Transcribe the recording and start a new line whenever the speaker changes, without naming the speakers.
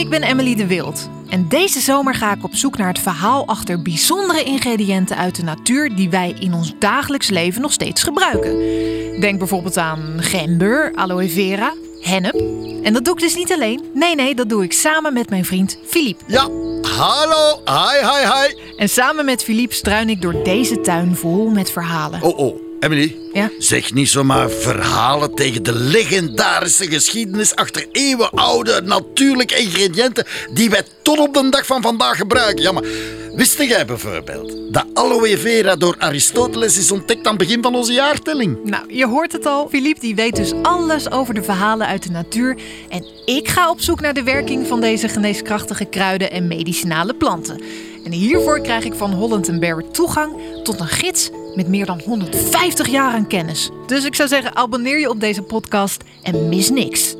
Ik ben Emily de Wild. En deze zomer ga ik op zoek naar het verhaal achter bijzondere ingrediënten uit de natuur die wij in ons dagelijks leven nog steeds gebruiken. Denk bijvoorbeeld aan gember, aloe vera, hennep. En dat doe ik dus niet alleen. Nee, nee, dat doe ik samen met mijn vriend Philippe.
Ja, hallo, hi, hi, hi.
En samen met Philippe struin ik door deze tuin vol met verhalen.
Oh, oh, Emily.
Ja?
Zeg niet zomaar verhalen tegen de legendarische geschiedenis achter eeuwenoude natuurlijke ingrediënten die wij tot op de dag van vandaag gebruiken. Ja, maar wist jij bijvoorbeeld dat aloe vera door Aristoteles is ontdekt aan het begin van onze jaartelling?
Nou, je hoort het al. Philippe die weet dus alles over de verhalen uit de natuur. En ik ga op zoek naar de werking van deze geneeskrachtige kruiden en medicinale planten. En hiervoor krijg ik van Holland Barrett toegang tot een gids met meer dan 150 jaar aan kennis. Dus ik zou zeggen, abonneer je op deze podcast en mis niks.